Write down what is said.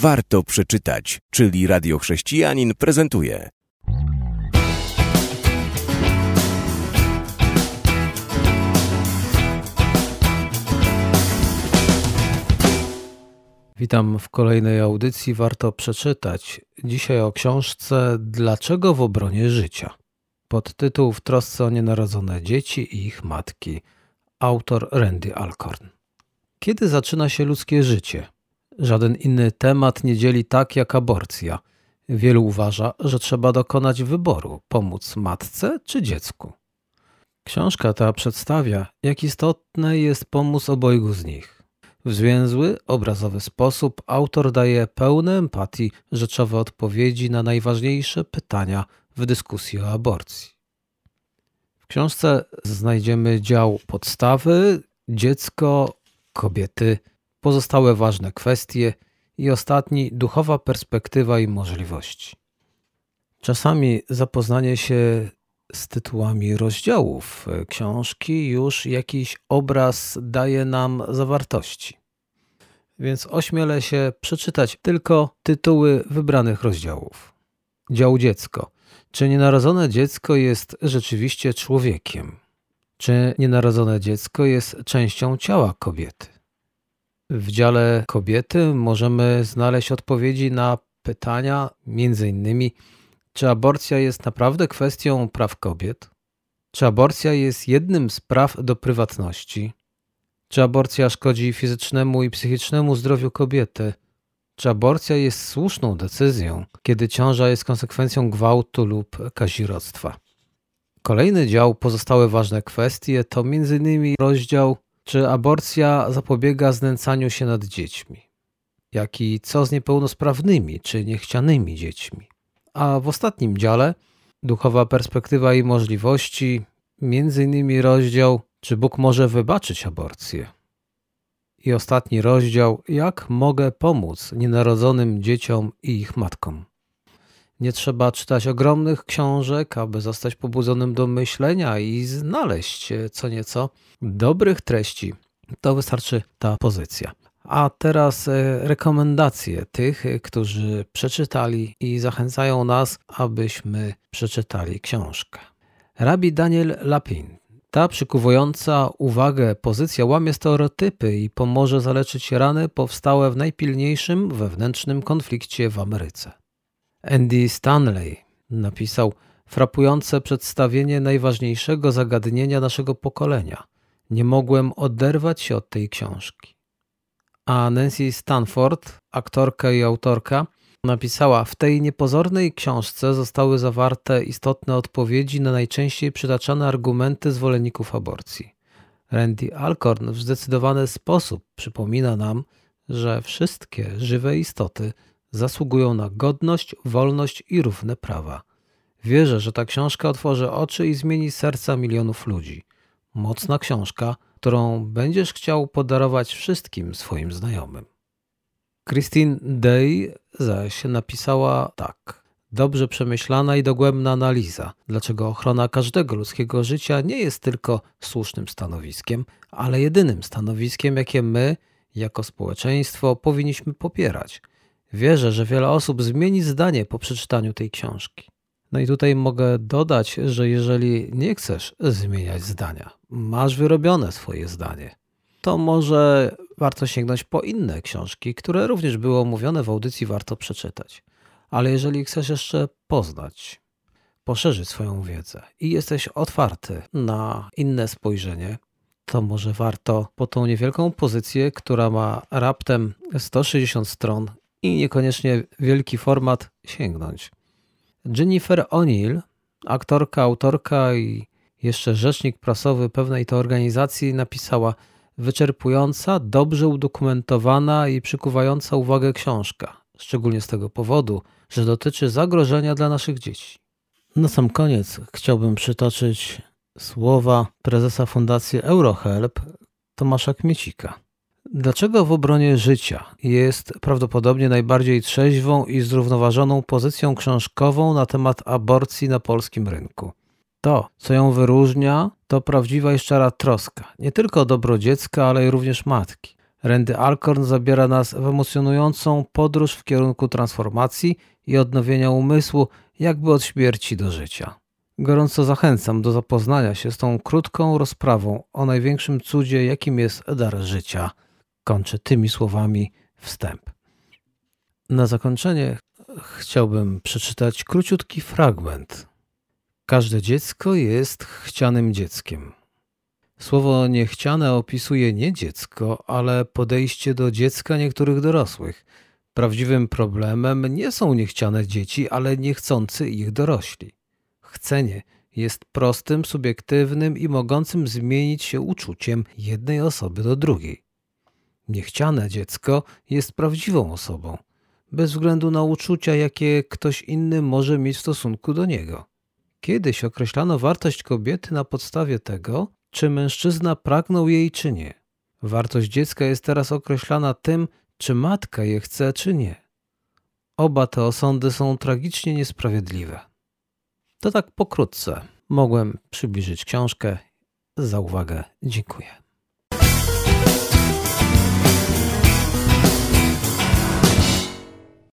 warto przeczytać, czyli Radio Chrześcijanin prezentuje. Witam w kolejnej audycji Warto przeczytać. Dzisiaj o książce Dlaczego w obronie życia? Podtytuł W trosce o nienarodzone dzieci i ich matki. Autor Randy Alcorn. Kiedy zaczyna się ludzkie życie? Żaden inny temat nie dzieli tak jak aborcja. Wielu uważa, że trzeba dokonać wyboru pomóc matce czy dziecku. Książka ta przedstawia, jak istotne jest pomóc obojgu z nich. W zwięzły, obrazowy sposób autor daje pełne empatii rzeczowe odpowiedzi na najważniejsze pytania w dyskusji o aborcji. W książce znajdziemy dział podstawy, dziecko, kobiety, pozostałe ważne kwestie i ostatni duchowa perspektywa i możliwości. Czasami zapoznanie się z tytułami rozdziałów książki już jakiś obraz daje nam zawartości. Więc ośmielę się przeczytać tylko tytuły wybranych rozdziałów. Dział dziecko. Czy nienarodzone dziecko jest rzeczywiście człowiekiem? Czy nienarodzone dziecko jest częścią ciała kobiety? W dziale kobiety możemy znaleźć odpowiedzi na pytania, między innymi, czy aborcja jest naprawdę kwestią praw kobiet? Czy aborcja jest jednym z praw do prywatności? Czy aborcja szkodzi fizycznemu i psychicznemu zdrowiu kobiety? Czy aborcja jest słuszną decyzją, kiedy ciąża jest konsekwencją gwałtu lub kazirodztwa? Kolejny dział, pozostałe ważne kwestie, to m.in. rozdział, czy aborcja zapobiega znęcaniu się nad dziećmi, jak i co z niepełnosprawnymi czy niechcianymi dziećmi. A w ostatnim dziale, duchowa perspektywa i możliwości, m.in. rozdział, czy Bóg może wybaczyć aborcję. I ostatni rozdział, jak mogę pomóc nienarodzonym dzieciom i ich matkom. Nie trzeba czytać ogromnych książek, aby zostać pobudzonym do myślenia i znaleźć co nieco dobrych treści. To wystarczy ta pozycja. A teraz e, rekomendacje tych, którzy przeczytali i zachęcają nas, abyśmy przeczytali książkę. Rabi Daniel Lapin. Ta przykuwająca uwagę pozycja łamie stereotypy i pomoże zaleczyć rany powstałe w najpilniejszym wewnętrznym konflikcie w Ameryce. Andy Stanley napisał frapujące przedstawienie najważniejszego zagadnienia naszego pokolenia. Nie mogłem oderwać się od tej książki. A Nancy Stanford, aktorka i autorka, napisała: W tej niepozornej książce zostały zawarte istotne odpowiedzi na najczęściej przytaczane argumenty zwolenników aborcji. Randy Alcorn w zdecydowany sposób przypomina nam, że wszystkie żywe istoty zasługują na godność, wolność i równe prawa. Wierzę, że ta książka otworzy oczy i zmieni serca milionów ludzi. Mocna książka, którą będziesz chciał podarować wszystkim swoim znajomym. Christine Day zaś napisała tak. Dobrze przemyślana i dogłębna analiza, dlaczego ochrona każdego ludzkiego życia nie jest tylko słusznym stanowiskiem, ale jedynym stanowiskiem, jakie my, jako społeczeństwo, powinniśmy popierać. Wierzę, że wiele osób zmieni zdanie po przeczytaniu tej książki. No i tutaj mogę dodać, że jeżeli nie chcesz zmieniać zdania, masz wyrobione swoje zdanie, to może warto sięgnąć po inne książki, które również były omówione w audycji, warto przeczytać. Ale jeżeli chcesz jeszcze poznać, poszerzyć swoją wiedzę i jesteś otwarty na inne spojrzenie, to może warto po tą niewielką pozycję, która ma raptem 160 stron i niekoniecznie wielki format, sięgnąć. Jennifer O'Neill, aktorka, autorka i jeszcze rzecznik prasowy pewnej to organizacji, napisała – wyczerpująca, dobrze udokumentowana i przykuwająca uwagę książka, szczególnie z tego powodu, że dotyczy zagrożenia dla naszych dzieci. Na sam koniec chciałbym przytoczyć słowa prezesa Fundacji Eurohelp Tomasza Kmiecika. Dlaczego w obronie życia jest prawdopodobnie najbardziej trzeźwą i zrównoważoną pozycją książkową na temat aborcji na polskim rynku? To, co ją wyróżnia, to prawdziwa i szczera troska, nie tylko o dobro dziecka, ale i również matki. Randy Alcorn zabiera nas w emocjonującą podróż w kierunku transformacji i odnowienia umysłu, jakby od śmierci do życia. Gorąco zachęcam do zapoznania się z tą krótką rozprawą o największym cudzie, jakim jest dar życia. Kończę tymi słowami wstęp. Na zakończenie chciałbym przeczytać króciutki fragment. Każde dziecko jest chcianym dzieckiem. Słowo niechciane opisuje nie dziecko, ale podejście do dziecka niektórych dorosłych. Prawdziwym problemem nie są niechciane dzieci, ale niechcący ich dorośli. Chcenie jest prostym, subiektywnym i mogącym zmienić się uczuciem jednej osoby do drugiej. Niechciane dziecko jest prawdziwą osobą, bez względu na uczucia, jakie ktoś inny może mieć w stosunku do niego. Kiedyś określano wartość kobiety na podstawie tego, czy mężczyzna pragnął jej, czy nie. Wartość dziecka jest teraz określana tym, czy matka je chce, czy nie. Oba te osądy są tragicznie niesprawiedliwe. To tak pokrótce. Mogłem przybliżyć książkę. Za uwagę dziękuję.